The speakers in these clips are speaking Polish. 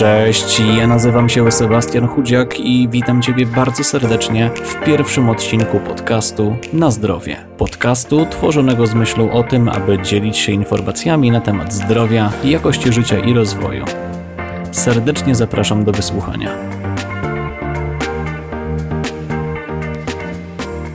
Cześć, ja nazywam się Sebastian Chudziak i witam Ciebie bardzo serdecznie w pierwszym odcinku podcastu Na Zdrowie. Podcastu tworzonego z myślą o tym, aby dzielić się informacjami na temat zdrowia, jakości życia i rozwoju. Serdecznie zapraszam do wysłuchania.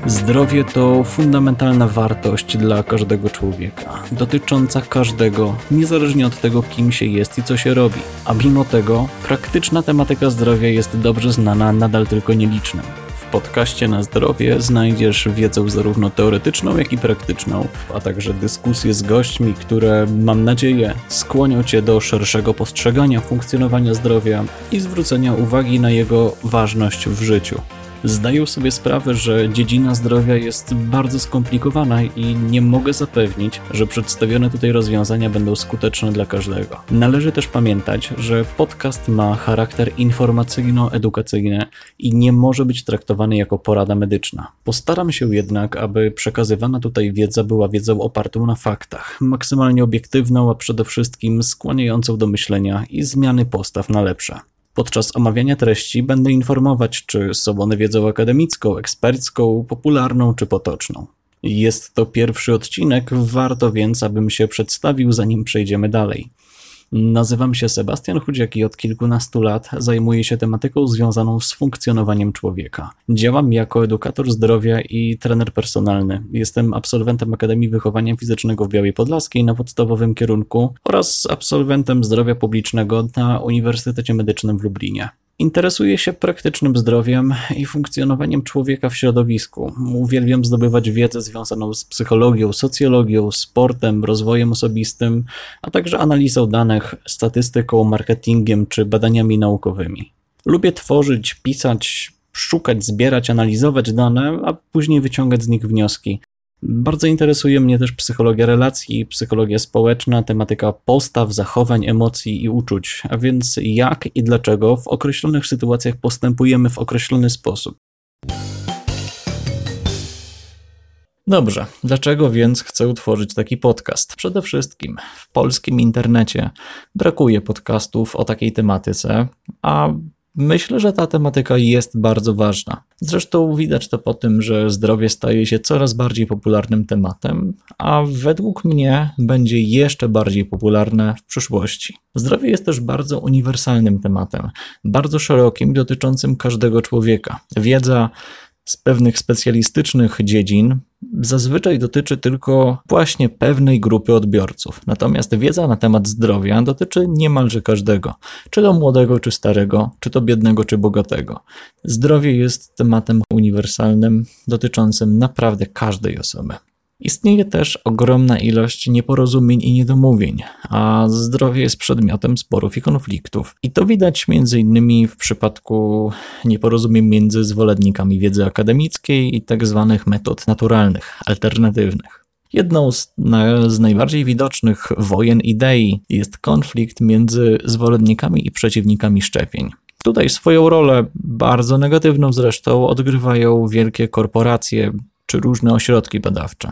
Zdrowie to fundamentalna wartość dla każdego człowieka, dotycząca każdego, niezależnie od tego, kim się jest i co się robi. A mimo tego, praktyczna tematyka zdrowia jest dobrze znana nadal tylko nielicznym. W podcaście na zdrowie znajdziesz wiedzę zarówno teoretyczną, jak i praktyczną, a także dyskusje z gośćmi, które mam nadzieję skłonią Cię do szerszego postrzegania funkcjonowania zdrowia i zwrócenia uwagi na jego ważność w życiu. Zdaję sobie sprawę, że dziedzina zdrowia jest bardzo skomplikowana i nie mogę zapewnić, że przedstawione tutaj rozwiązania będą skuteczne dla każdego. Należy też pamiętać, że podcast ma charakter informacyjno-edukacyjny i nie może być traktowany jako porada medyczna. Postaram się jednak, aby przekazywana tutaj wiedza była wiedzą opartą na faktach, maksymalnie obiektywną, a przede wszystkim skłaniającą do myślenia i zmiany postaw na lepsze. Podczas omawiania treści będę informować, czy są one wiedzą akademicką, ekspercką, popularną czy potoczną. Jest to pierwszy odcinek, warto więc, abym się przedstawił, zanim przejdziemy dalej. Nazywam się Sebastian Chudziak i od kilkunastu lat zajmuję się tematyką związaną z funkcjonowaniem człowieka. Działam jako edukator zdrowia i trener personalny. Jestem absolwentem Akademii Wychowania Fizycznego w Białej Podlaskiej na podstawowym kierunku oraz absolwentem zdrowia publicznego na Uniwersytecie Medycznym w Lublinie. Interesuję się praktycznym zdrowiem i funkcjonowaniem człowieka w środowisku. Uwielbiam zdobywać wiedzę związaną z psychologią, socjologią, sportem, rozwojem osobistym, a także analizą danych, statystyką, marketingiem czy badaniami naukowymi. Lubię tworzyć, pisać, szukać, zbierać, analizować dane, a później wyciągać z nich wnioski. Bardzo interesuje mnie też psychologia relacji, psychologia społeczna, tematyka postaw, zachowań, emocji i uczuć, a więc jak i dlaczego w określonych sytuacjach postępujemy w określony sposób. Dobrze, dlaczego więc chcę utworzyć taki podcast? Przede wszystkim w polskim internecie brakuje podcastów o takiej tematyce, a Myślę, że ta tematyka jest bardzo ważna. Zresztą widać to po tym, że zdrowie staje się coraz bardziej popularnym tematem, a według mnie będzie jeszcze bardziej popularne w przyszłości. Zdrowie jest też bardzo uniwersalnym tematem, bardzo szerokim, dotyczącym każdego człowieka. Wiedza z pewnych specjalistycznych dziedzin zazwyczaj dotyczy tylko właśnie pewnej grupy odbiorców. Natomiast wiedza na temat zdrowia dotyczy niemalże każdego, czy to młodego, czy starego, czy to biednego, czy bogatego. Zdrowie jest tematem uniwersalnym, dotyczącym naprawdę każdej osoby. Istnieje też ogromna ilość nieporozumień i niedomówień, a zdrowie jest przedmiotem sporów i konfliktów. I to widać m.in. w przypadku nieporozumień między zwolennikami wiedzy akademickiej i tzw. Tak metod naturalnych, alternatywnych. Jedną z, na, z, najbardziej widocznych wojen idei jest konflikt między zwolennikami i przeciwnikami szczepień. Tutaj swoją rolę, bardzo negatywną zresztą, odgrywają wielkie korporacje czy różne ośrodki badawcze.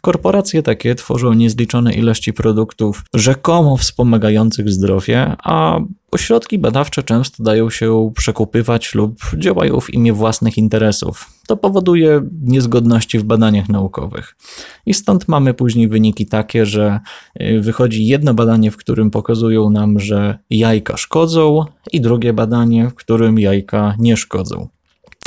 Korporacje takie tworzą niezliczone ilości produktów rzekomo wspomagających zdrowie, a ośrodki badawcze często dają się przekupywać lub działają w imię własnych interesów. To powoduje niezgodności w badaniach naukowych. I stąd mamy później wyniki takie, że y, wychodzi jedno badanie, w którym pokazują nam, że jajka szkodzą, i drugie badanie, w którym jajka nie szkodzą.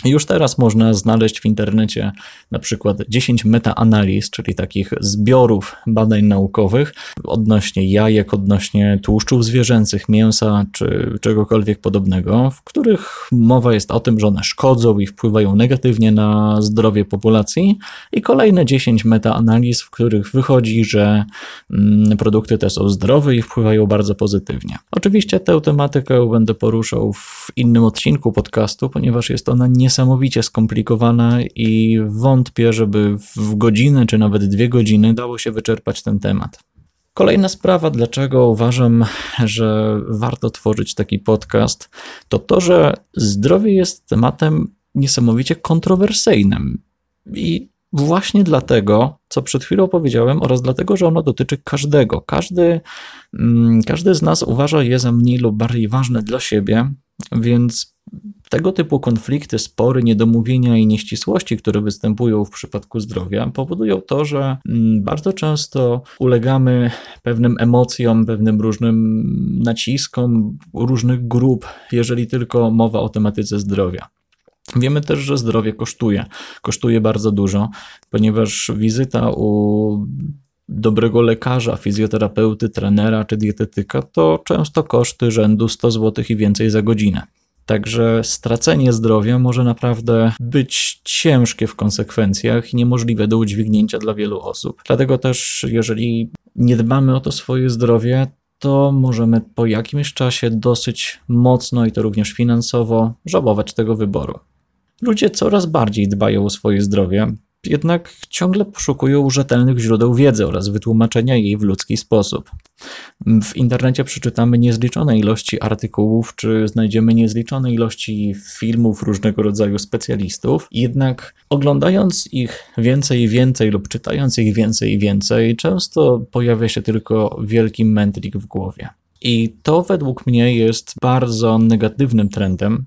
Już teraz można znaleźć w internecie na przykład 10 metaanaliz, czyli takich zbiorów badań naukowych odnośnie jajek, odnośnie tłuszczów zwierzęcych, mięsa czy czegokolwiek podobnego, w których mowa jest o tym, że one szkodzą i wpływają negatywnie na zdrowie populacji, i kolejne 10 metaanaliz, w których wychodzi, że mm, produkty te są zdrowe i wpływają bardzo pozytywnie. Oczywiście tę tematykę będę poruszał w innym odcinku podcastu, ponieważ jest ona nie niesamowicie skomplikowana i wątpię, żeby w godzinę czy nawet dwie godziny dało się wyczerpać ten temat. Kolejna sprawa, dlaczego uważam, że warto tworzyć taki podcast, to to, że zdrowie jest tematem niesamowicie kontrowersyjnym. I właśnie dlatego, co przed chwilą powiedziałem, oraz dlatego, że ono dotyczy każdego. Każdy, mm, każdy z nas uważa je za mniej lub bardziej ważne dla siebie, więc tego typu konflikty, spory, niedomówienia i nieścisłości, które występują w przypadku zdrowia, powodują to, że mm, bardzo często ulegamy pewnym emocjom, pewnym różnym naciskom różnych grup, jeżeli tylko mowa o tematyce zdrowia. Wiemy też, że zdrowie kosztuje. Kosztuje bardzo dużo, ponieważ wizyta u dobrego lekarza, fizjoterapeuty, trenera czy dietetyka to często koszty rzędu 100 zł i więcej za godzinę. Także stracenie zdrowia może naprawdę być ciężkie w konsekwencjach i niemożliwe do udźwignięcia dla wielu osób. Dlatego też, jeżeli nie dbamy o to swoje zdrowie, to możemy po jakimś czasie dosyć mocno i to również finansowo żałować tego wyboru. Ludzie coraz bardziej dbają o swoje zdrowie, jednak ciągle poszukują rzetelnych źródeł wiedzy oraz wytłumaczenia jej w ludzki sposób. W internecie przeczytamy niezliczone ilości artykułów, czy znajdziemy niezliczone ilości filmów różnego rodzaju specjalistów, jednak oglądając ich więcej i więcej lub czytając ich więcej i więcej, często pojawia się tylko wielki mętlik w głowie. I to według mnie jest bardzo negatywnym trendem,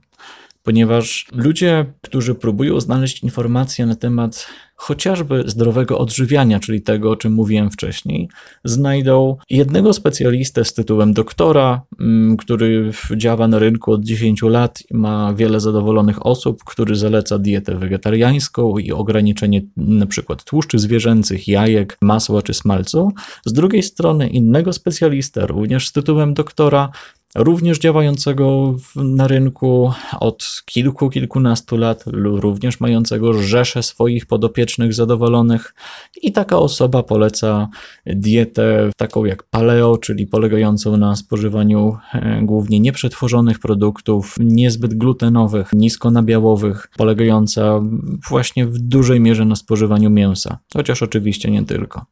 ponieważ ludzie, którzy próbują znaleźć informacje na temat chociażby zdrowego odżywiania, czyli tego, o czym mówiłem wcześniej, znajdą jednego specjalistę z tytułem doktora, mm, który działa na rynku od 10 lat i ma wiele zadowolonych osób, który zaleca dietę wegetariańską i ograniczenie np. tłuszczy zwierzęcych, jajek, masła czy smalcu. Z drugiej strony innego specjalistę, również z tytułem doktora, również działającego na rynku od kilku, kilkunastu lat, również mającego rzesze swoich podopiecznych zadowolonych. I taka osoba poleca dietę taką jak paleo, czyli polegającą na spożywaniu e, głównie nieprzetworzonych produktów, niezbyt glutenowych, niskonabiałowych, polegająca właśnie w dużej mierze na spożywaniu mięsa, chociaż oczywiście nie tylko.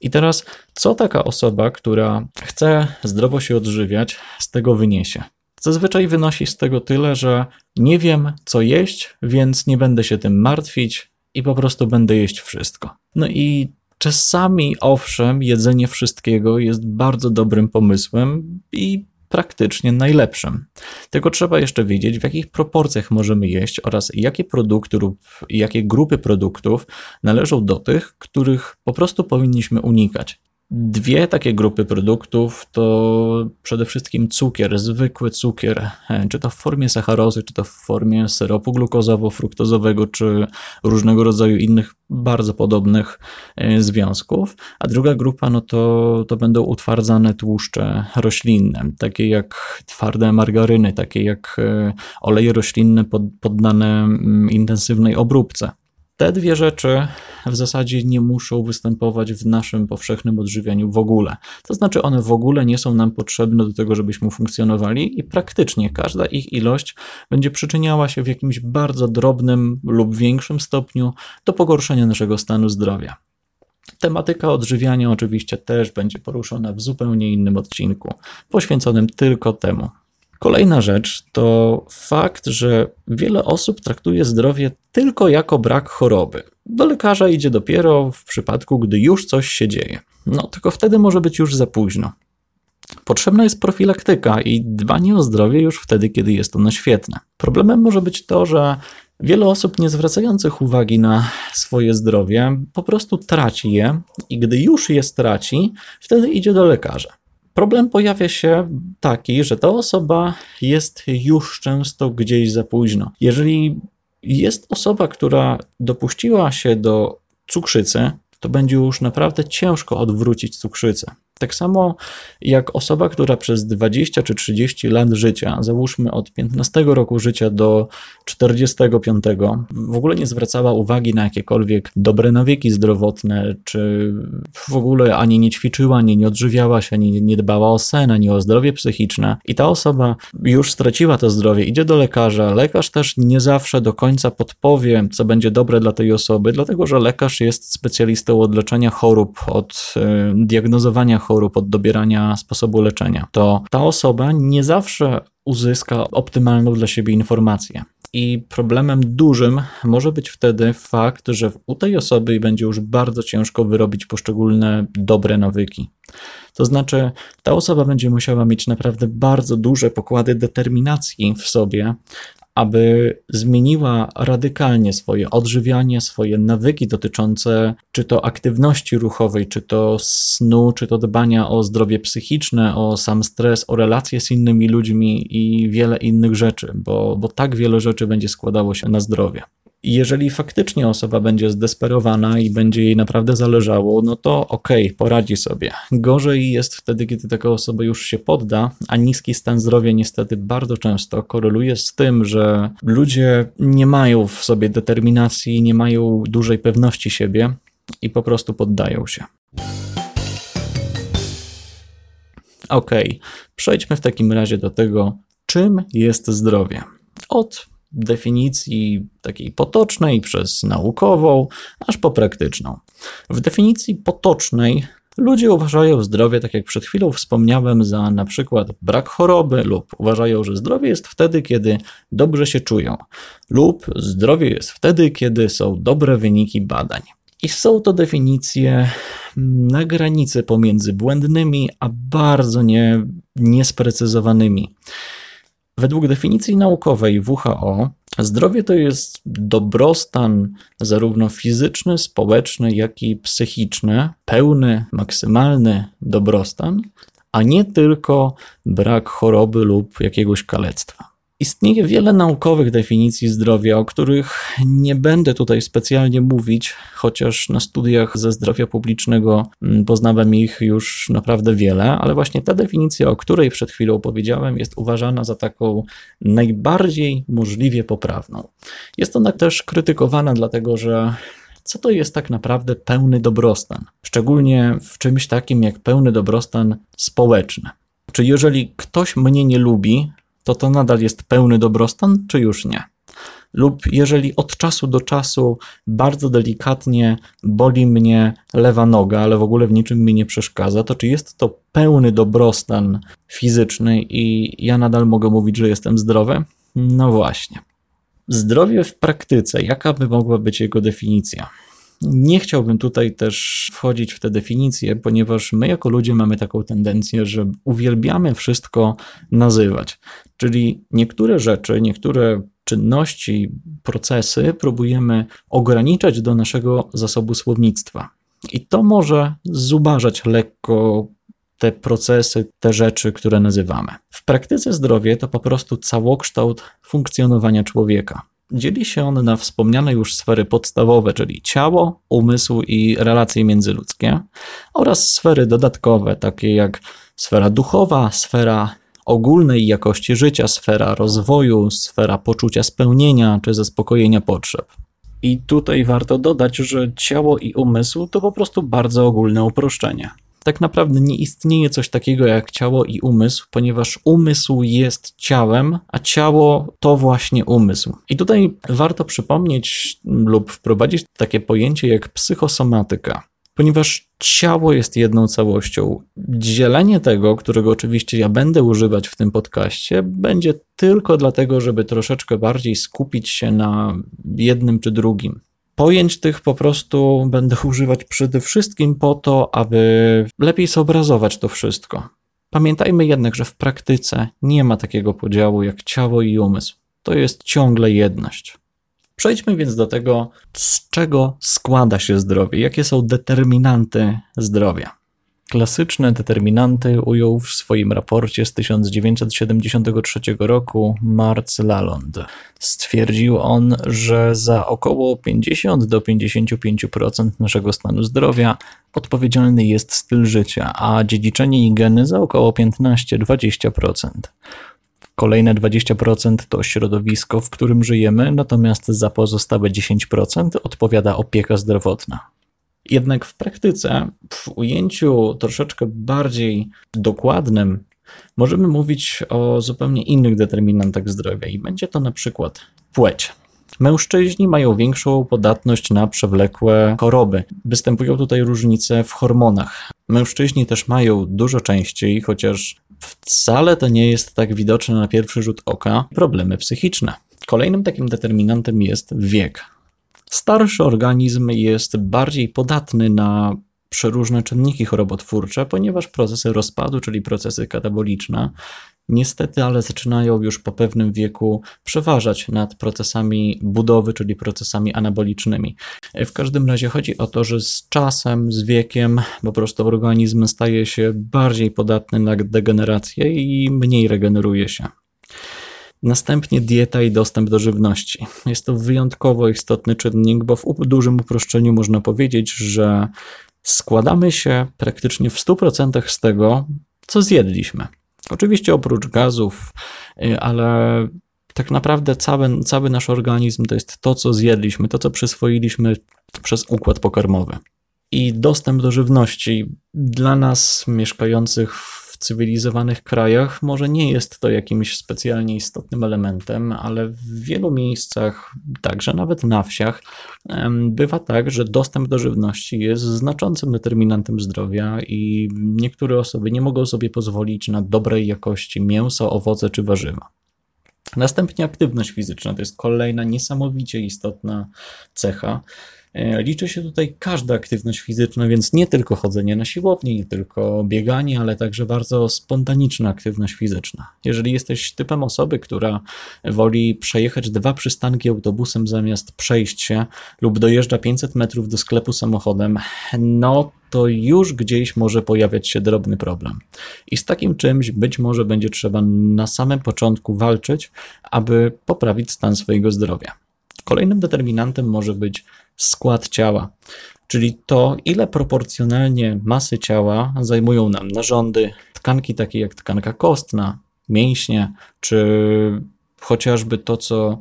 I teraz, co taka osoba, która chce zdrowo się odżywiać, z tego wyniesie. Zazwyczaj wynosi z tego tyle, że nie wiem, co jeść, więc nie będę się tym martwić i po prostu będę jeść wszystko. No i czasami, owszem, jedzenie wszystkiego jest bardzo dobrym pomysłem i praktycznie najlepszym. Tylko trzeba jeszcze wiedzieć, w jakich proporcjach możemy jeść oraz jakie produkty lub jakie grupy produktów należą do tych, których po prostu powinniśmy unikać. Dwie takie grupy produktów to przede wszystkim cukier, zwykły cukier, e, czy to w formie sacharozy, czy to w formie syropu glukozowo-fruktozowego, czy różnego rodzaju innych bardzo podobnych e, związków. A druga grupa no to, to będą utwardzane tłuszcze roślinne, takie jak twarde margaryny, takie jak e, oleje roślinne poddane mm, intensywnej obróbce. Te dwie rzeczy w zasadzie nie muszą występować w naszym powszechnym odżywianiu w ogóle. To znaczy, one w ogóle nie są nam potrzebne do tego, żebyśmy funkcjonowali, i praktycznie każda ich ilość będzie przyczyniała się w jakimś bardzo drobnym lub większym stopniu do pogorszenia naszego stanu zdrowia. Tematyka odżywiania oczywiście też będzie poruszona w zupełnie innym odcinku, poświęconym tylko temu. Kolejna rzecz to fakt, że wiele osób traktuje zdrowie tylko jako brak choroby. Do lekarza idzie dopiero w przypadku, gdy już coś się dzieje. No, tylko wtedy może być już za późno. Potrzebna jest profilaktyka i dbanie o zdrowie już wtedy, kiedy jest ono świetne. Problemem może być to, że wiele osób nie zwracających uwagi na swoje zdrowie po prostu traci je i gdy już je straci, wtedy idzie do lekarza. Problem pojawia się taki, że ta osoba jest już często gdzieś za późno. Jeżeli jest osoba, która dopuściła się do cukrzycy, to będzie już naprawdę ciężko odwrócić cukrzycę. Tak samo jak osoba, która przez 20 czy 30 lat życia, załóżmy od 15 roku życia do 45, w ogóle nie zwracała uwagi na jakiekolwiek dobre nawyki zdrowotne, czy w ogóle ani nie ćwiczyła, ani nie odżywiała się, ani nie dbała o sen, ani o zdrowie psychiczne. I ta osoba już straciła to zdrowie, idzie do lekarza. Lekarz też nie zawsze do końca podpowie, co będzie dobre dla tej osoby, dlatego że lekarz jest specjalistą od leczenia chorób, od y, diagnozowania chorób chorób, od dobierania sposobu leczenia, to ta osoba nie zawsze uzyska optymalną dla siebie informację. I problemem dużym może być wtedy fakt, że u tej osoby będzie już bardzo ciężko wyrobić poszczególne dobre nawyki. To znaczy, ta osoba będzie musiała mieć naprawdę bardzo duże pokłady determinacji w sobie, aby zmieniła radykalnie swoje odżywianie, swoje nawyki dotyczące czy to aktywności ruchowej, czy to snu, czy to dbania o zdrowie psychiczne, o sam stres, o relacje z innymi ludźmi i wiele innych rzeczy, bo, bo tak wiele rzeczy będzie składało się na zdrowie. Jeżeli faktycznie osoba będzie zdesperowana i będzie jej naprawdę zależało, no to okej, okay, poradzi sobie. Gorzej jest wtedy, kiedy taka osoba już się podda, a niski stan zdrowia niestety bardzo często koreluje z tym, że ludzie nie mają w sobie determinacji, nie mają dużej pewności siebie i po prostu poddają się. Okej, okay, przejdźmy w takim razie do tego, czym jest zdrowie. Od definicji takiej potocznej przez naukową, aż po praktyczną. W definicji potocznej ludzie uważają zdrowie, tak jak przed chwilą wspomniałem, za na przykład brak choroby, lub uważają, że zdrowie jest wtedy, kiedy dobrze się czują, lub zdrowie jest wtedy, kiedy są dobre wyniki badań. I są to definicje na granicy pomiędzy błędnymi a bardzo nie, niesprecyzowanymi. Według definicji naukowej WHO, zdrowie to jest dobrostan zarówno fizyczny, społeczny, jak i psychiczny, pełny, maksymalny dobrostan, a nie tylko brak choroby lub jakiegoś kalectwa. Istnieje wiele naukowych definicji zdrowia, o których nie będę tutaj specjalnie mówić, chociaż na studiach ze zdrowia publicznego mm, poznałem ich już naprawdę wiele, ale właśnie ta definicja, o której przed chwilą powiedziałem, jest uważana za taką najbardziej możliwie poprawną. Jest ona też krytykowana, dlatego że co to jest tak naprawdę pełny dobrostan, szczególnie w czymś takim jak pełny dobrostan społeczny. Czy jeżeli ktoś mnie nie lubi, to to nadal jest pełny dobrostan, czy już nie? Lub jeżeli od czasu do czasu bardzo delikatnie boli mnie lewa noga, ale w ogóle w niczym mi nie przeszkadza, to czy jest to pełny dobrostan fizyczny i ja nadal mogę mówić, że jestem zdrowy? No właśnie. Zdrowie w praktyce, jaka by mogła być jego definicja? Nie chciałbym tutaj też wchodzić w te definicje, ponieważ my jako ludzie mamy taką tendencję, że uwielbiamy wszystko nazywać. Czyli niektóre rzeczy, niektóre czynności, procesy próbujemy ograniczać do naszego zasobu słownictwa. I to może zubażać lekko te procesy, te rzeczy, które nazywamy. W praktyce zdrowie to po prostu całokształt funkcjonowania człowieka. Dzieli się on na wspomniane już sfery podstawowe, czyli ciało, umysł i relacje międzyludzkie, oraz sfery dodatkowe, takie jak sfera duchowa, sfera ogólnej jakości życia, sfera rozwoju, sfera poczucia spełnienia czy zaspokojenia potrzeb. I tutaj warto dodać, że ciało i umysł to po prostu bardzo ogólne uproszczenie tak naprawdę nie istnieje coś takiego jak ciało i umysł, ponieważ umysł jest ciałem, a ciało to właśnie umysł. I tutaj warto przypomnieć lub wprowadzić takie pojęcie jak psychosomatyka. Ponieważ ciało jest jedną całością, dzielenie tego, którego oczywiście ja będę używać w tym podcaście, będzie tylko dlatego, żeby troszeczkę bardziej skupić się na jednym czy drugim. Pojęć tych po prostu będę używać przede wszystkim po to, aby lepiej zobrazować to wszystko. Pamiętajmy jednak, że w praktyce nie ma takiego podziału jak ciało i umysł. To jest ciągle jedność. Przejdźmy więc do tego, z czego składa się zdrowie, jakie są determinanty zdrowia. Klasyczne determinanty ujął w swoim raporcie z 1973 roku Marc Lalonde. Stwierdził on, że za około 50 do 55% naszego stanu zdrowia odpowiedzialny jest styl życia, a dziedziczenie i geny za około 15-20%. Kolejne 20% to środowisko, w którym żyjemy, natomiast za pozostałe 10% odpowiada opieka zdrowotna. Jednak w praktyce, w ujęciu troszeczkę bardziej dokładnym, możemy mówić o zupełnie innych determinantach zdrowia i będzie to na przykład płeć. Mężczyźni mają większą podatność na przewlekłe choroby. Występują tutaj różnice w hormonach. Mężczyźni też mają dużo częściej, chociaż wcale to nie jest tak widoczne na pierwszy rzut oka, problemy psychiczne. Kolejnym takim determinantem jest wiek. Starszy organizm jest bardziej podatny na przeróżne czynniki chorobotwórcze, ponieważ procesy rozpadu, czyli procesy kataboliczne, niestety, ale zaczynają już po pewnym wieku przeważać nad procesami budowy, czyli procesami anabolicznymi. W każdym razie chodzi o to, że z czasem, z wiekiem po prostu organizm staje się bardziej podatny na degenerację i mniej regeneruje się. Następnie dieta i dostęp do żywności. Jest to wyjątkowo istotny czynnik, bo w dużym uproszczeniu można powiedzieć, że składamy się praktycznie w 100% z tego, co zjedliśmy. Oczywiście oprócz gazów, y, ale tak naprawdę cały, cały nasz organizm to jest to, co zjedliśmy, to, co przyswoiliśmy przez układ pokarmowy. I dostęp do żywności dla nas mieszkających w cywilizowanych krajach może nie jest to jakimś specjalnie istotnym elementem, ale w wielu miejscach, także nawet na wsiach, bywa tak, że dostęp do żywności jest znaczącym determinantem zdrowia i niektóre osoby nie mogą sobie pozwolić na dobrej jakości mięso, owoce czy warzywa. Następnie aktywność fizyczna to jest kolejna niesamowicie istotna cecha. E, liczy się tutaj każda aktywność fizyczna, więc nie tylko chodzenie na siłowni, nie tylko bieganie, ale także bardzo spontaniczna aktywność fizyczna. Jeżeli jesteś typem osoby, która woli przejechać dwa przystanki autobusem zamiast przejść się lub dojeżdża 500 metrów do sklepu samochodem, no to już gdzieś może pojawiać się drobny problem. I z takim czymś być może będzie trzeba na samym początku walczyć, aby poprawić stan swojego zdrowia. Kolejnym determinantem może być skład ciała, czyli to, ile proporcjonalnie masy ciała zajmują nam narządy, tkanki takie jak tkanka kostna, mięśnie, czy chociażby to, co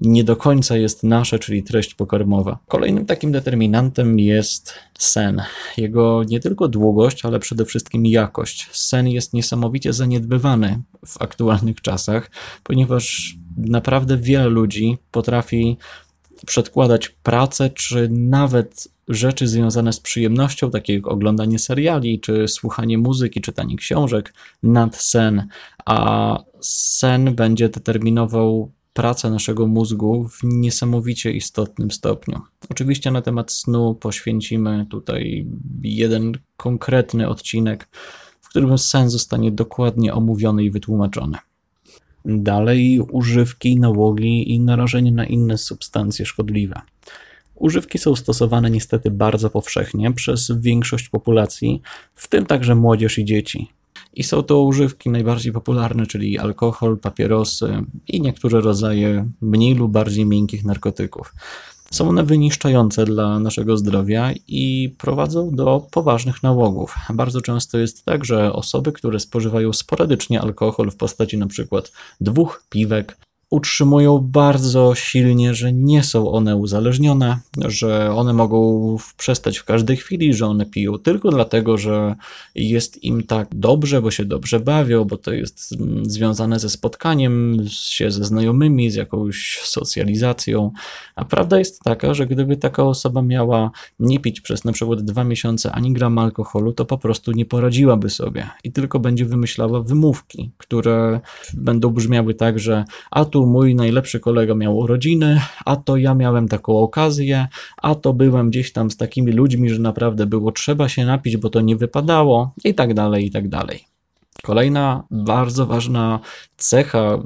nie do końca jest nasze, czyli treść pokarmowa. Kolejnym takim determinantem jest sen. Jego nie tylko długość, ale przede wszystkim jakość. Sen jest niesamowicie zaniedbywany w aktualnych czasach, ponieważ naprawdę wiele ludzi potrafi przedkładać pracę, czy nawet rzeczy związane z przyjemnością, takie jak oglądanie seriali, czy słuchanie muzyki, czytanie książek, nad sen, a sen będzie determinował pracę naszego mózgu w niesamowicie istotnym stopniu. Oczywiście na temat snu poświęcimy tutaj jeden konkretny odcinek, w którym sen zostanie dokładnie omówiony i wytłumaczony. Dalej używki, nałogi i narażenie na inne substancje szkodliwe. Używki są stosowane niestety bardzo powszechnie przez większość populacji, w tym także młodzież i dzieci. I są to używki najbardziej popularne, czyli alkohol, papierosy i niektóre rodzaje mniej lub bardziej miękkich narkotyków. Są one wyniszczające dla naszego zdrowia i prowadzą do poważnych nałogów. Bardzo często jest tak, że osoby, które spożywają sporadycznie alkohol w postaci np. dwóch piwek utrzymują bardzo silnie, że nie są one uzależnione, że one mogą przestać w każdej chwili, że one piją tylko dlatego, że jest im tak dobrze, bo się dobrze bawią, bo to jest związane ze spotkaniem się ze znajomymi, z jakąś socjalizacją. A prawda jest taka, że gdyby taka osoba miała nie pić przez na przykład dwa miesiące ani gram alkoholu, to po prostu nie poradziłaby sobie i tylko będzie wymyślała wymówki, które będą brzmiały tak, że a tu tu mój najlepszy kolega miał urodziny, a to ja miałem taką okazję, a to byłem gdzieś tam z takimi ludźmi, że naprawdę było trzeba się napić, bo to nie wypadało i tak dalej, i tak dalej. Kolejna bardzo ważna cecha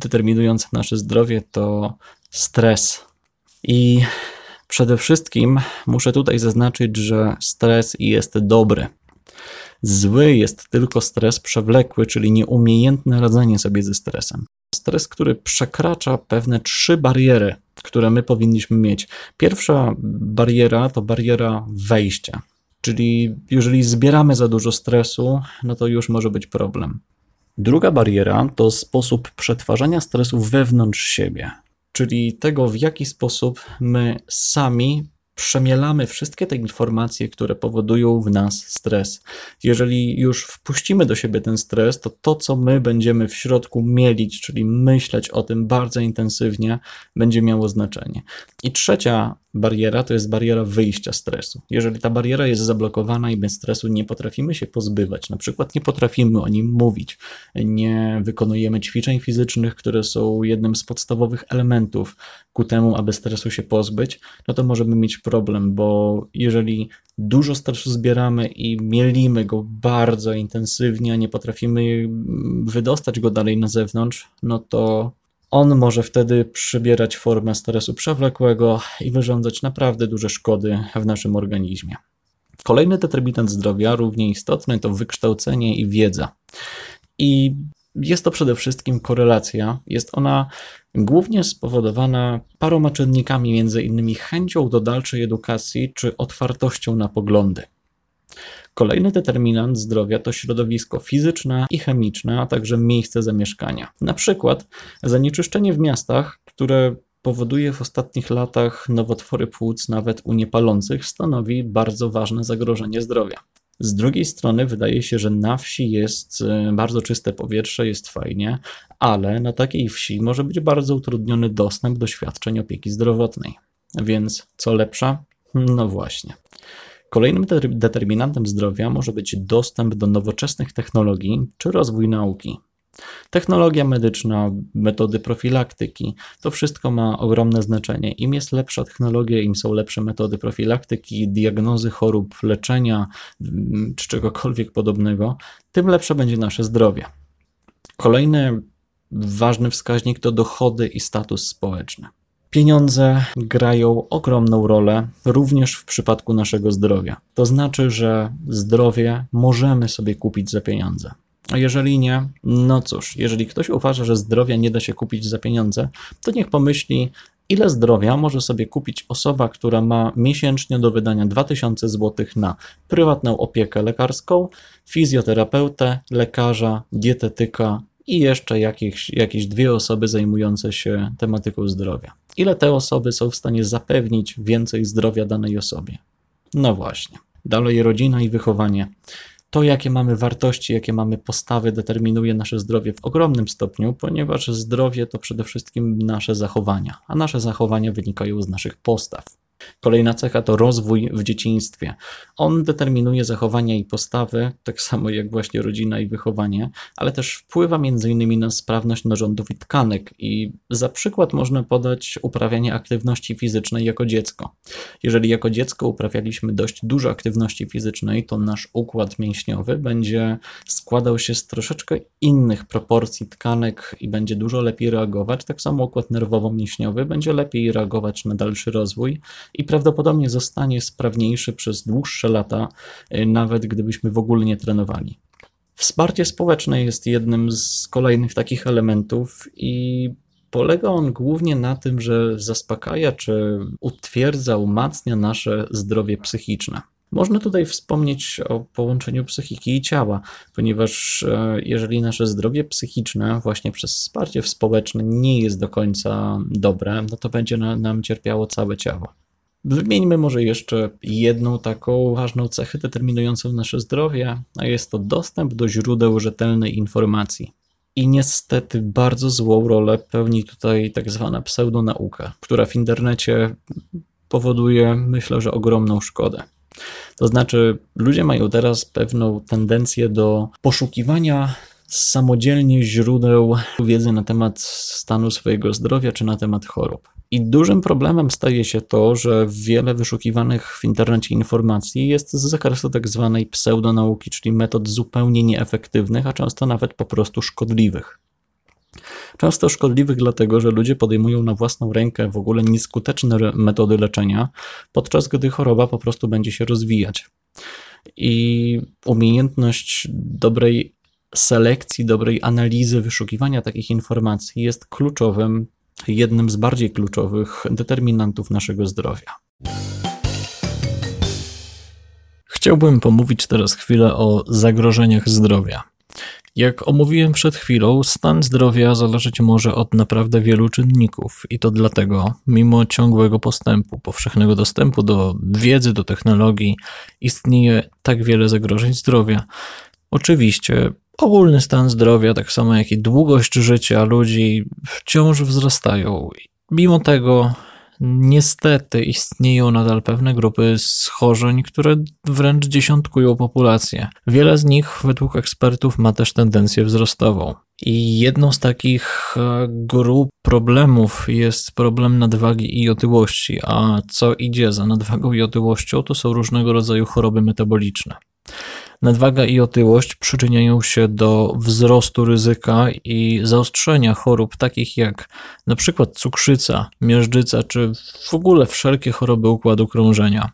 determinująca nasze zdrowie to stres. I przede wszystkim muszę tutaj zaznaczyć, że stres jest dobry. Zły jest tylko stres przewlekły, czyli nieumiejętne radzenie sobie ze stresem. Stres, który przekracza pewne trzy bariery, które my powinniśmy mieć. Pierwsza bariera to bariera wejścia, czyli jeżeli zbieramy za dużo stresu, no to już może być problem. Druga bariera to sposób przetwarzania stresu wewnątrz siebie, czyli tego, w jaki sposób my sami przemielamy wszystkie te informacje, które powodują w nas stres. Jeżeli już wpuścimy do siebie ten stres, to to, co my będziemy w środku mielić, czyli myśleć o tym bardzo intensywnie, będzie miało znaczenie. I trzecia bariera to jest bariera wyjścia stresu. Jeżeli ta bariera jest zablokowana i bez stresu nie potrafimy się pozbywać, na przykład nie potrafimy o nim mówić, nie wykonujemy ćwiczeń fizycznych, które są jednym z podstawowych elementów ku temu, aby stresu się pozbyć, no to możemy mieć problem, bo jeżeli dużo stresu zbieramy i mielimy go bardzo intensywnie, a nie potrafimy wydostać go dalej na zewnątrz, no to on może wtedy przybierać formę stresu przewlekłego i wyrządzać naprawdę duże szkody w naszym organizmie. Kolejny determinant zdrowia, równie istotny, to wykształcenie i wiedza. I jest to przede wszystkim korelacja. Jest ona głównie spowodowana paroma czynnikami, między innymi chęcią do dalszej edukacji czy otwartością na poglądy. Kolejny determinant zdrowia to środowisko fizyczne i chemiczne, a także miejsce zamieszkania. Na przykład zanieczyszczenie w miastach, które powoduje w ostatnich latach nowotwory płuc nawet u niepalących, stanowi bardzo ważne zagrożenie zdrowia. Z drugiej strony wydaje się, że na wsi jest e, bardzo czyste powietrze, jest fajnie, ale na takiej wsi może być bardzo utrudniony dostęp do świadczeń opieki zdrowotnej. Więc co lepsza? No właśnie. Kolejnym determinantem zdrowia może być dostęp do nowoczesnych technologii czy rozwój nauki. Technologia medyczna, metody profilaktyki, to wszystko ma ogromne znaczenie. Im jest lepsza technologia, im są lepsze metody profilaktyki, diagnozy chorób, leczenia mm, czy czegokolwiek podobnego, tym lepsze będzie nasze zdrowie. Kolejny ważny wskaźnik to dochody i status społeczny. Pieniądze grają ogromną rolę również w przypadku naszego zdrowia. To znaczy, że zdrowie możemy sobie kupić za pieniądze. A jeżeli nie, no cóż, jeżeli ktoś uważa, że zdrowia nie da się kupić za pieniądze, to niech pomyśli, ile zdrowia może sobie kupić osoba, która ma miesięcznie do wydania 2000 zł na prywatną opiekę lekarską, fizjoterapeutę, lekarza, dietetyka i jeszcze jakieś, jakieś dwie osoby zajmujące się tematyką zdrowia. Ile te osoby są w stanie zapewnić więcej zdrowia danej osobie? No właśnie. Dalej rodzina i wychowanie. To, jakie mamy wartości, jakie mamy postawy, determinuje nasze zdrowie w ogromnym stopniu, ponieważ zdrowie to przede wszystkim nasze zachowania, a nasze zachowania wynikają z naszych postaw. Kolejna cecha to rozwój w dzieciństwie. On determinuje zachowania i postawy, tak samo jak właśnie rodzina i wychowanie, ale też wpływa m.in. na sprawność narządów i tkanek. I za przykład można podać uprawianie aktywności fizycznej jako dziecko. Jeżeli jako dziecko uprawialiśmy dość dużo aktywności fizycznej, to nasz układ mięśniowy będzie składał się z troszeczkę innych proporcji tkanek i będzie dużo lepiej reagować. Tak samo układ nerwowo-mięśniowy będzie lepiej reagować na dalszy rozwój i prawdopodobnie zostanie sprawniejszy przez dłuższe lata, y, nawet gdybyśmy w ogóle nie trenowali. Wsparcie społeczne jest jednym z kolejnych takich elementów i polega on głównie na tym, że zaspokaja czy utwierdza, umacnia nasze zdrowie psychiczne. Można tutaj wspomnieć o połączeniu psychiki i ciała, ponieważ e, jeżeli nasze zdrowie psychiczne właśnie przez wsparcie społeczne nie jest do końca dobre, no to będzie nam cierpiało całe ciało. Wymieńmy może jeszcze jedną taką ważną cechę determinującą nasze zdrowie, a jest to dostęp do źródeł rzetelnej informacji. I niestety bardzo złą rolę pełni tutaj tak zwana pseudonauka, która w internecie powoduje, myślę, że ogromną szkodę. To znaczy, ludzie mają teraz pewną tendencję do poszukiwania samodzielnie źródeł wiedzy na temat stanu swojego zdrowia czy na temat chorób. I dużym problemem staje się to, że wiele wyszukiwanych w internecie informacji jest z zakresu tak zwanej pseudonauki, czyli metod zupełnie nieefektywnych, a często nawet po prostu szkodliwych. Często szkodliwych dlatego, że ludzie podejmują na własną rękę w ogóle nieskuteczne metody leczenia, podczas gdy choroba po prostu będzie się rozwijać. I umiejętność dobrej selekcji, dobrej analizy, wyszukiwania takich informacji jest kluczowym jednym z bardziej kluczowych determinantów naszego zdrowia. Chciałbym pomówić teraz chwilę o zagrożeniach zdrowia. Jak omówiłem przed chwilą, stan zdrowia zależeć może od naprawdę wielu czynników i to dlatego, mimo ciągłego postępu, powszechnego dostępu do wiedzy, do technologii, istnieje tak wiele zagrożeń zdrowia. Oczywiście ogólny stan zdrowia, tak samo jak i długość życia ludzi wciąż wzrastają. Mimo tego Niestety istnieją nadal pewne grupy schorzeń, które wręcz dziesiątkują populację. Wiele z nich, według ekspertów, ma też tendencję wzrostową. I jedną z takich e, grup problemów jest problem nadwagi i otyłości, a co idzie za nadwagą i otyłością, to są różnego rodzaju choroby metaboliczne. Nadwaga i otyłość przyczyniają się do wzrostu ryzyka i zaostrzenia chorób takich jak przykład cukrzyca, miażdżyca czy w ogóle wszelkie choroby układu krążenia.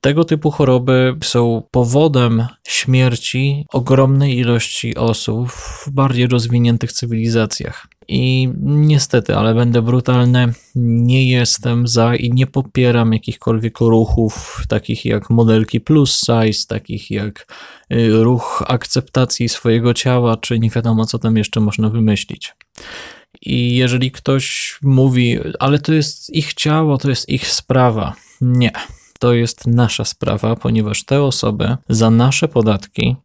Tego typu choroby są powodem śmierci ogromnej ilości osób w bardziej rozwiniętych cywilizacjach. I niestety, ale będę brutalny, nie jestem za i nie popieram jakichkolwiek ruchów, takich jak modelki plus size, takich jak y, ruch akceptacji swojego ciała, czy nie wiadomo, co tam jeszcze można wymyślić. I jeżeli ktoś mówi, ale to jest ich ciało, to jest ich sprawa. Nie, to jest nasza sprawa, ponieważ te osoby za nasze podatki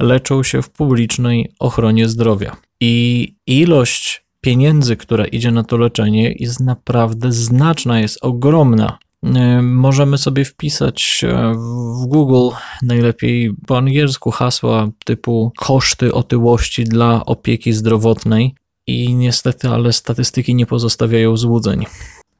leczą się w publicznej ochronie zdrowia. I ilość pieniędzy, która idzie na to leczenie, jest naprawdę znaczna, jest ogromna. E, możemy sobie wpisać e, w Google najlepiej po angielsku hasła typu koszty otyłości dla opieki zdrowotnej i niestety, ale statystyki nie pozostawiają złudzeń.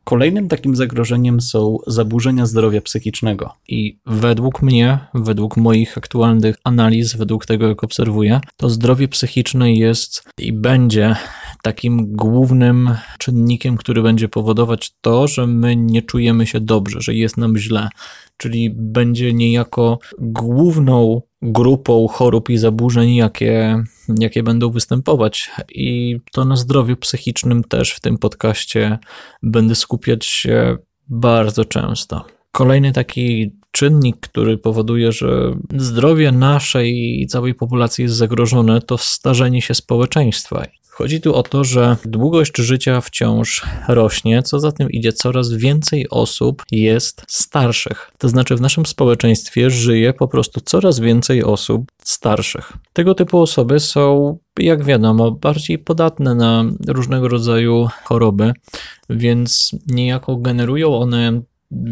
Kolejnym takim zagrożeniem są zaburzenia zdrowia psychicznego. I według mnie, według moich aktualnych analiz, według tego, jak obserwuję, to zdrowie psychiczne jest i będzie takim głównym czynnikiem, który będzie powodować to, że my nie czujemy się dobrze, że jest nam źle. Czyli będzie niejako główną grupą chorób i zaburzeń, jakie, jakie będą występować. I to na zdrowiu psychicznym też w tym podcaście będę skupiać się bardzo często. Kolejny taki czynnik, który powoduje, że zdrowie naszej i całej populacji jest zagrożone, to starzenie się społeczeństwa. Chodzi tu o to, że długość życia wciąż rośnie, co za tym idzie, coraz więcej osób jest starszych. To znaczy, w naszym społeczeństwie żyje po prostu coraz więcej osób starszych. Tego typu osoby są, jak wiadomo, bardziej podatne na różnego rodzaju choroby, więc niejako generują one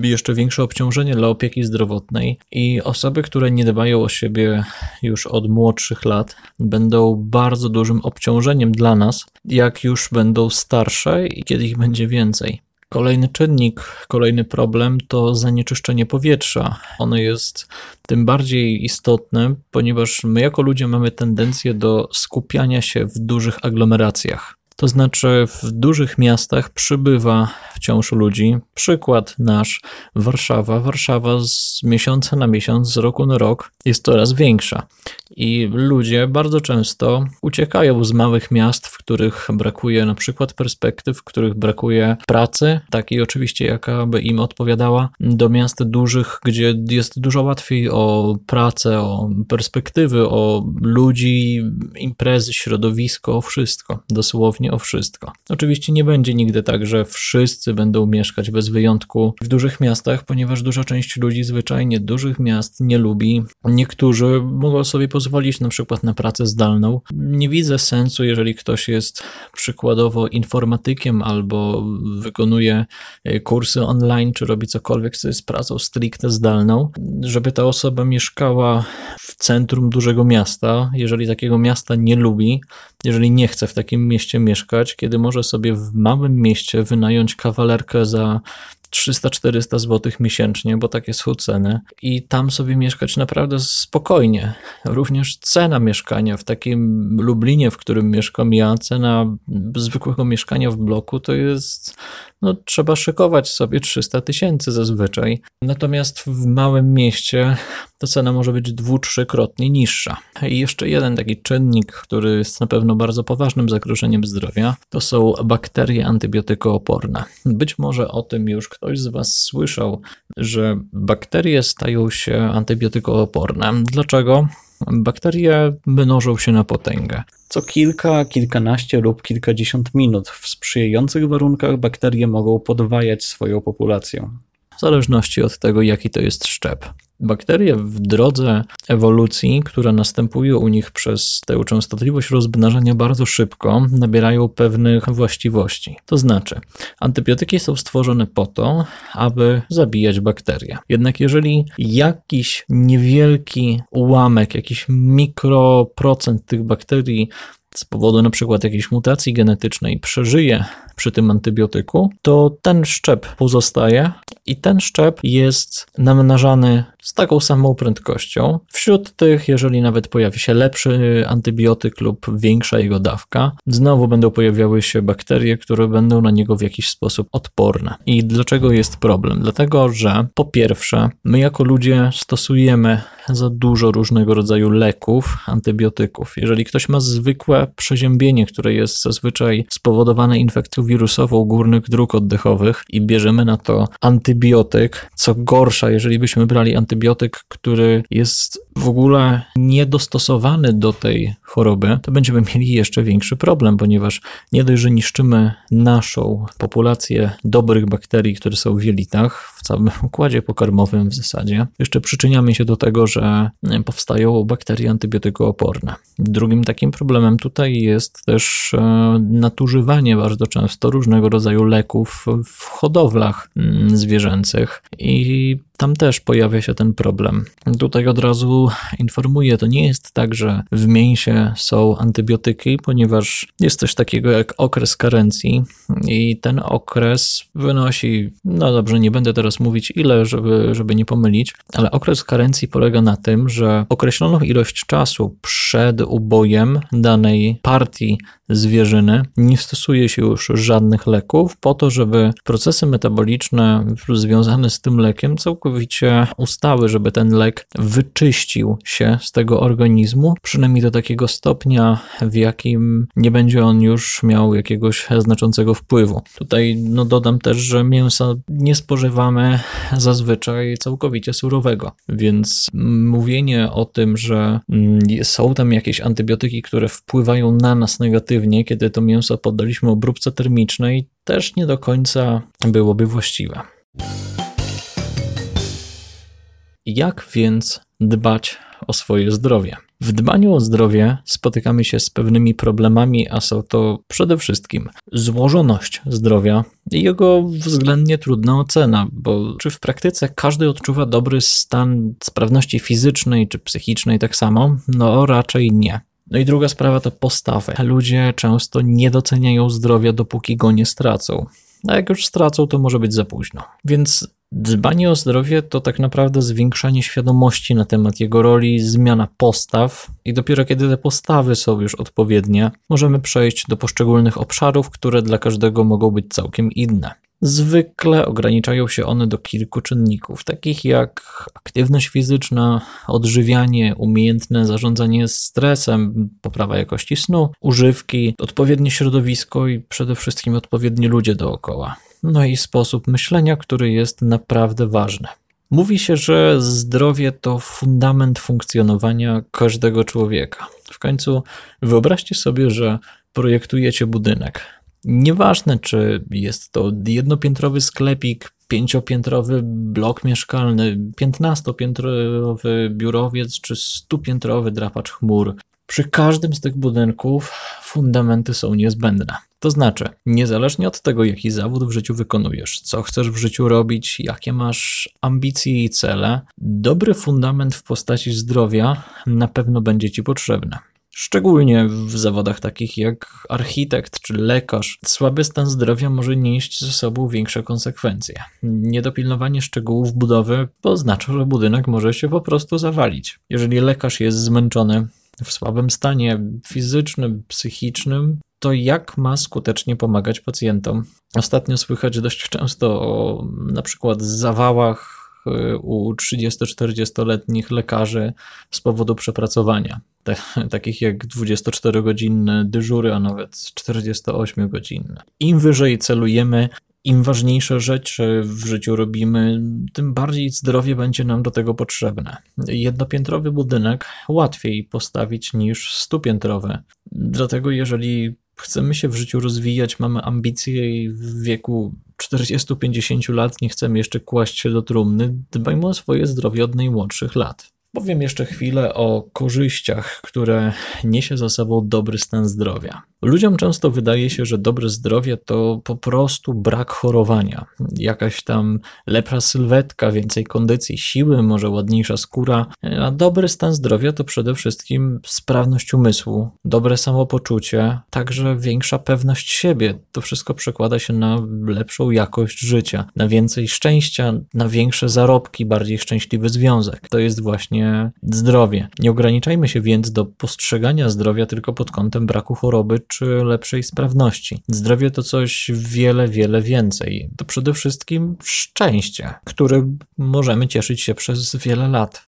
jeszcze większe obciążenie dla opieki zdrowotnej i osoby, które nie dbają o siebie już od młodszych lat, będą bardzo dużym obciążeniem dla nas, jak już będą starsze i kiedy ich będzie więcej. Kolejny czynnik, kolejny problem to zanieczyszczenie powietrza. Ono jest tym bardziej istotne, ponieważ my jako ludzie mamy tendencję do skupiania się w dużych aglomeracjach. To znaczy, w dużych miastach przybywa wciąż ludzi. Przykład nasz Warszawa. Warszawa z miesiąca na miesiąc, z roku na rok jest coraz większa. I ludzie bardzo często uciekają z małych miast, w których brakuje na przykład perspektyw, w których brakuje pracy, takiej oczywiście, jaka by im odpowiadała, do miast dużych, gdzie jest dużo łatwiej o pracę, o perspektywy, o ludzi, imprezy, środowisko, o wszystko. Dosłownie o wszystko. Oczywiście nie będzie nigdy tak, że wszyscy będą mieszkać bez wyjątku w dużych miastach, ponieważ duża część ludzi zwyczajnie dużych miast nie lubi. Niektórzy mogą sobie pozwolić na przykład na pracę zdalną. Nie widzę sensu, jeżeli ktoś jest przykładowo informatykiem albo wykonuje e, kursy online, czy robi cokolwiek, co jest pracą stricte zdalną, żeby ta osoba mieszkała w centrum dużego miasta, jeżeli takiego miasta nie lubi, jeżeli nie chce w takim mieście mieszkać, kiedy może sobie w małym mieście wynająć kawalerkę za 300-400 zł miesięcznie, bo takie są ceny, i tam sobie mieszkać naprawdę spokojnie. Również cena mieszkania w takim Lublinie, w którym mieszkam ja, cena zwykłego mieszkania w bloku to jest no, trzeba szykować sobie 300 tysięcy zazwyczaj. Natomiast w małym mieście ta cena może być dwu, trzykrotnie niższa. I jeszcze jeden taki czynnik, który jest na pewno bardzo poważnym zagrożeniem zdrowia, to są bakterie antybiotykooporne. Być może o tym już ktoś z Was słyszał, że bakterie stają się antybiotykooporne. Dlaczego? Bakterie mnożą się na potęgę. Co kilka, kilkanaście lub kilkadziesiąt minut w sprzyjających warunkach bakterie mogą podwajać swoją populację w zależności od tego, jaki to jest szczep. Bakterie w drodze ewolucji, która następuje u nich przez tę częstotliwość rozmnażania bardzo szybko, nabierają pewnych właściwości. To znaczy, antybiotyki są stworzone po to, aby zabijać bakterie. Jednak jeżeli jakiś niewielki ułamek, jakiś mikroprocent tych bakterii z powodu na przykład jakiejś mutacji genetycznej przeżyje przy tym antybiotyku, to ten szczep pozostaje i ten szczep jest namnażany z taką samą prędkością. Wśród tych, jeżeli nawet pojawi się lepszy antybiotyk lub większa jego dawka, znowu będą pojawiały się bakterie, które będą na niego w jakiś sposób odporne. I dlaczego jest problem? Dlatego, że po pierwsze, my jako ludzie stosujemy za dużo różnego rodzaju leków, antybiotyków. Jeżeli ktoś ma zwykłe przeziębienie, które jest zazwyczaj spowodowane infekcją wirusową górnych dróg oddechowych i bierzemy na to antybiotyk, co gorsza, jeżeli byśmy brali antybiotyk, który jest w ogóle niedostosowany do tej choroby, to będziemy mieli jeszcze większy problem, ponieważ nie dość, że niszczymy naszą populację dobrych bakterii, które są w jelitach, w całym układzie pokarmowym w zasadzie, jeszcze przyczyniamy się do tego, że powstają bakterie antybiotykooporne. Drugim takim problemem tutaj jest też e, nadużywanie bardzo często różnego rodzaju leków w hodowlach mm, zwierzęcych i tam też pojawia się ten problem. Tutaj od razu informuję, to nie jest tak, że w mięsie są antybiotyki, ponieważ jest coś takiego jak okres karencji i ten okres wynosi, no dobrze, nie będę teraz mówić ile, żeby, żeby nie pomylić, ale okres karencji polega na tym, że określoną ilość czasu przed ubojem danej partii zwierzyny nie stosuje się już żadnych leków po to, żeby procesy metaboliczne związane z tym lekiem całkowicie ustały, żeby ten lek wyczyścił się z tego organizmu, przynajmniej do takiego stopnia, w jakim nie będzie on już miał jakiegoś znaczącego wpływu. Tutaj no, dodam też, że mięsa nie spożywamy zazwyczaj całkowicie surowego, więc mówienie o tym, że mm, są tam jakieś antybiotyki, które wpływają na nas negatywnie, kiedy to mięso poddaliśmy obróbce termicznej, też nie do końca byłoby właściwe. Jak więc dbać o swoje zdrowie? W dbaniu o zdrowie spotykamy się z pewnymi problemami, a są to przede wszystkim złożoność zdrowia i jego względnie trudna ocena, bo czy w praktyce każdy odczuwa dobry stan sprawności fizycznej czy psychicznej tak samo? No raczej nie. No i druga sprawa to postawy. Ludzie często nie doceniają zdrowia, dopóki go nie stracą. A jak już stracą, to może być za późno. Więc dbanie o zdrowie to tak naprawdę zwiększanie świadomości na temat jego roli, zmiana postaw, i dopiero kiedy te postawy są już odpowiednie, możemy przejść do poszczególnych obszarów, które dla każdego mogą być całkiem inne. Zwykle ograniczają się one do kilku czynników, takich jak aktywność fizyczna, odżywianie, umiejętne zarządzanie stresem, poprawa jakości snu, używki, odpowiednie środowisko i przede wszystkim odpowiedni ludzie dookoła. No i sposób myślenia, który jest naprawdę ważny. Mówi się, że zdrowie to fundament funkcjonowania każdego człowieka. W końcu wyobraźcie sobie, że projektujecie budynek. Nieważne, czy jest to jednopiętrowy sklepik, pięciopiętrowy blok mieszkalny, piętnastopiętrowy biurowiec czy stupiętrowy drapacz chmur. Przy każdym z tych budynków fundamenty są niezbędne. To znaczy, niezależnie od tego, jaki zawód w życiu wykonujesz, co chcesz w życiu robić, jakie masz ambicje i cele, dobry fundament w postaci zdrowia na pewno będzie ci potrzebny. Szczególnie w zawodach takich jak architekt czy lekarz, słaby stan zdrowia może nieść ze sobą większe konsekwencje. Niedopilnowanie szczegółów budowy oznacza, że budynek może się po prostu zawalić. Jeżeli lekarz jest zmęczony, w słabym stanie fizycznym, psychicznym, to jak ma skutecznie pomagać pacjentom? Ostatnio słychać dość często o na przykład zawałach y, u 30-40-letnich lekarzy z powodu przepracowania te, takich jak 24-godzinne dyżury, a nawet 48-godzinne. Im wyżej celujemy, im ważniejsze rzeczy w życiu robimy, tym bardziej zdrowie będzie nam do tego potrzebne. Jednopiętrowy budynek łatwiej postawić niż stupiętrowy. Dlatego, jeżeli chcemy się w życiu rozwijać, mamy ambicje i w wieku 40-50 lat nie chcemy jeszcze kłaść się do trumny, dbajmy o swoje zdrowie od najmłodszych lat. Powiem jeszcze chwilę o korzyściach, które niesie za sobą dobry stan zdrowia. Ludziom często wydaje się, że dobre zdrowie to po prostu brak chorowania. Jakaś tam lepsza sylwetka, więcej kondycji, siły, może ładniejsza skóra. A dobry stan zdrowia to przede wszystkim sprawność umysłu, dobre samopoczucie, także większa pewność siebie. To wszystko przekłada się na lepszą jakość życia, na więcej szczęścia, na większe zarobki, bardziej szczęśliwy związek. To jest właśnie zdrowie. Nie ograniczajmy się więc do postrzegania zdrowia tylko pod kątem braku choroby czy lepszej sprawności. Zdrowie to coś wiele, wiele więcej. To przede wszystkim szczęście, którym możemy cieszyć się przez wiele lat.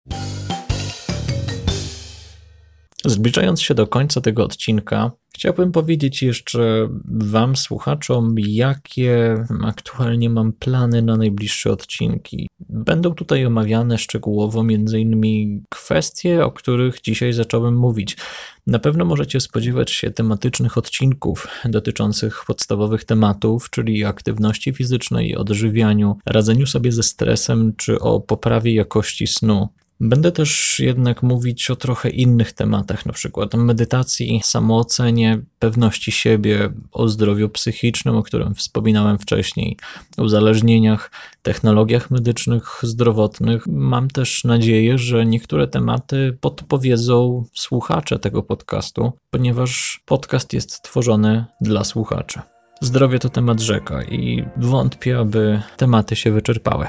Zbliżając się do końca tego odcinka, chciałbym powiedzieć jeszcze Wam, słuchaczom, jakie aktualnie mam plany na najbliższe odcinki. Będą tutaj omawiane szczegółowo m.in. kwestie, o których dzisiaj zacząłem mówić. Na pewno możecie spodziewać się tematycznych odcinków dotyczących podstawowych tematów, czyli aktywności fizycznej, odżywianiu, radzeniu sobie ze stresem czy o poprawie jakości snu. Będę też jednak mówić o trochę innych tematach, na przykład o medytacji, samoocenie, pewności siebie, o zdrowiu psychicznym, o którym wspominałem wcześniej, uzależnieniach, technologiach medycznych, zdrowotnych. Mam też nadzieję, że niektóre tematy podpowiedzą słuchacze tego podcastu, ponieważ podcast jest tworzony dla słuchaczy. Zdrowie to temat rzeka i wątpię, aby tematy się wyczerpały.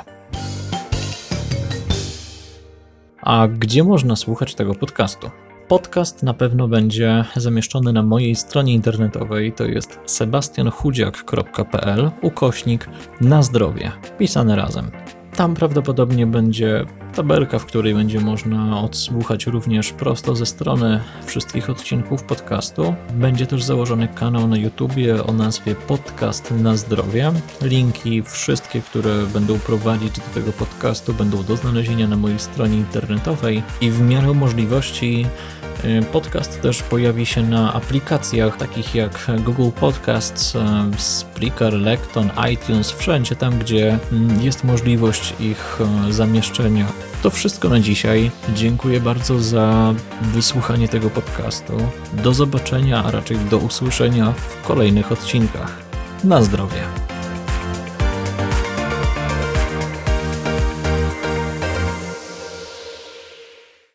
A gdzie można słuchać tego podcastu? Podcast na pewno będzie zamieszczony na mojej stronie internetowej, to jest sebastianchudziak.pl ukośnik na zdrowie, pisane razem. Tam prawdopodobnie będzie tabelka, w której będzie można odsłuchać również prosto ze strony wszystkich odcinków podcastu. Będzie też założony kanał na YouTubie o nazwie Podcast na Zdrowie. Linki wszystkie, które będą prowadzić do tego podcastu, będą do znalezienia na mojej stronie internetowej i w miarę możliwości y, Podcast też pojawi się na aplikacjach takich jak Google Podcasts, Spreaker, Lekton, iTunes, wszędzie tam, gdzie mm, jest możliwość ich y, zamieszczenia. To wszystko na dzisiaj. Dziękuję bardzo za wysłuchanie tego podcastu. Do zobaczenia, a raczej do usłyszenia w kolejnych odcinkach. Na zdrowie.